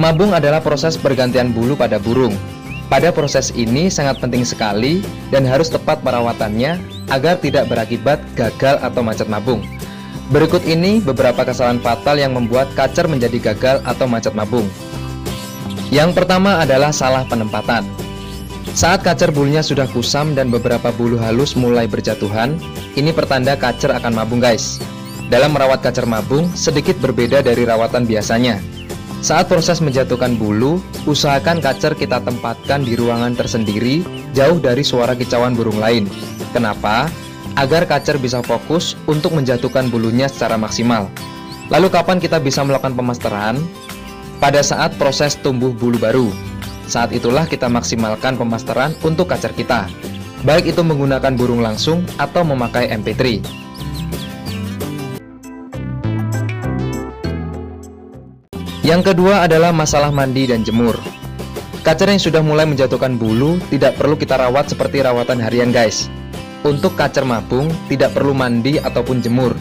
Mabung adalah proses pergantian bulu pada burung. Pada proses ini sangat penting sekali dan harus tepat perawatannya agar tidak berakibat gagal atau macet mabung. Berikut ini beberapa kesalahan fatal yang membuat kacer menjadi gagal atau macet mabung. Yang pertama adalah salah penempatan. Saat kacer bulunya sudah kusam dan beberapa bulu halus mulai berjatuhan, ini pertanda kacer akan mabung guys. Dalam merawat kacer mabung, sedikit berbeda dari rawatan biasanya. Saat proses menjatuhkan bulu, usahakan kacer kita tempatkan di ruangan tersendiri, jauh dari suara kicauan burung lain. Kenapa? Agar kacer bisa fokus untuk menjatuhkan bulunya secara maksimal. Lalu kapan kita bisa melakukan pemasteran? Pada saat proses tumbuh bulu baru. Saat itulah kita maksimalkan pemasteran untuk kacer kita. Baik itu menggunakan burung langsung atau memakai MP3. Yang kedua adalah masalah mandi dan jemur. Kacer yang sudah mulai menjatuhkan bulu tidak perlu kita rawat seperti rawatan harian guys. Untuk kacer mabung tidak perlu mandi ataupun jemur.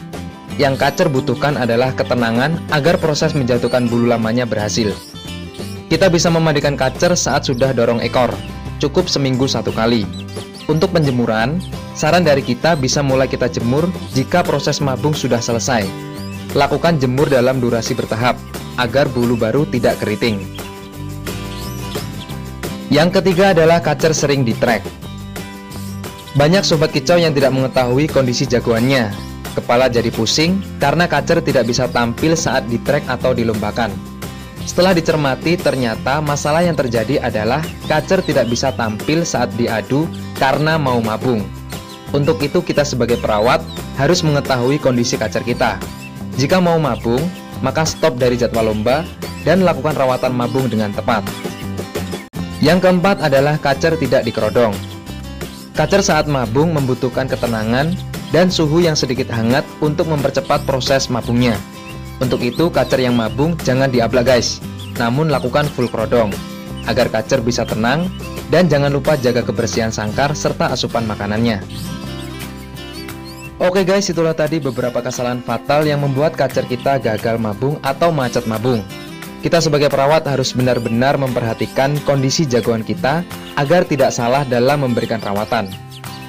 Yang kacer butuhkan adalah ketenangan agar proses menjatuhkan bulu lamanya berhasil. Kita bisa memandikan kacer saat sudah dorong ekor, cukup seminggu satu kali. Untuk penjemuran, saran dari kita bisa mulai kita jemur jika proses mabung sudah selesai. Lakukan jemur dalam durasi bertahap, agar bulu baru tidak keriting. Yang ketiga adalah kacer sering di track. Banyak sobat kicau yang tidak mengetahui kondisi jagoannya. Kepala jadi pusing karena kacer tidak bisa tampil saat di track atau dilombakan. Setelah dicermati, ternyata masalah yang terjadi adalah kacer tidak bisa tampil saat diadu karena mau mabung. Untuk itu kita sebagai perawat harus mengetahui kondisi kacer kita. Jika mau mabung, maka stop dari jadwal lomba dan lakukan rawatan mabung dengan tepat. Yang keempat adalah kacer tidak dikerodong. Kacer saat mabung membutuhkan ketenangan dan suhu yang sedikit hangat untuk mempercepat proses mabungnya. Untuk itu, kacer yang mabung jangan diablak guys, namun lakukan full kerodong, agar kacer bisa tenang, dan jangan lupa jaga kebersihan sangkar serta asupan makanannya. Oke guys, itulah tadi beberapa kesalahan fatal yang membuat kacer kita gagal mabung atau macet mabung. Kita sebagai perawat harus benar-benar memperhatikan kondisi jagoan kita agar tidak salah dalam memberikan rawatan.